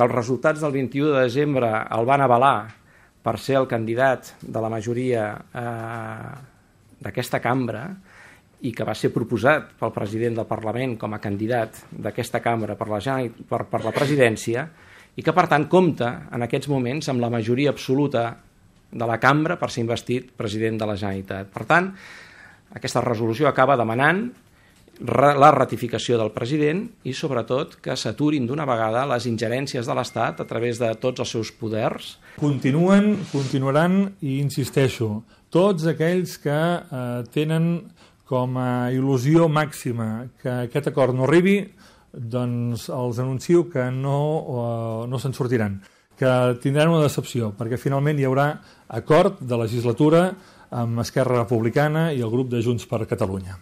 que els resultats del 21 de desembre el van avalar per ser el candidat de la majoria eh, d'aquesta cambra i que va ser proposat pel president del Parlament com a candidat d'aquesta cambra per la, per, per la presidència i que, per tant, compta en aquests moments amb la majoria absoluta de la cambra per ser investit president de la Generalitat. Per tant, aquesta resolució acaba demanant la ratificació del president i, sobretot, que s'aturin d'una vegada les ingerències de l'Estat a través de tots els seus poders. Continuen, continuaran i insisteixo, tots aquells que eh, tenen com a il·lusió màxima que aquest acord no arribi, doncs els anuncio que no, uh, no se'n sortiran, que tindran una decepció, perquè finalment hi haurà acord de legislatura amb Esquerra Republicana i el grup de Junts per Catalunya.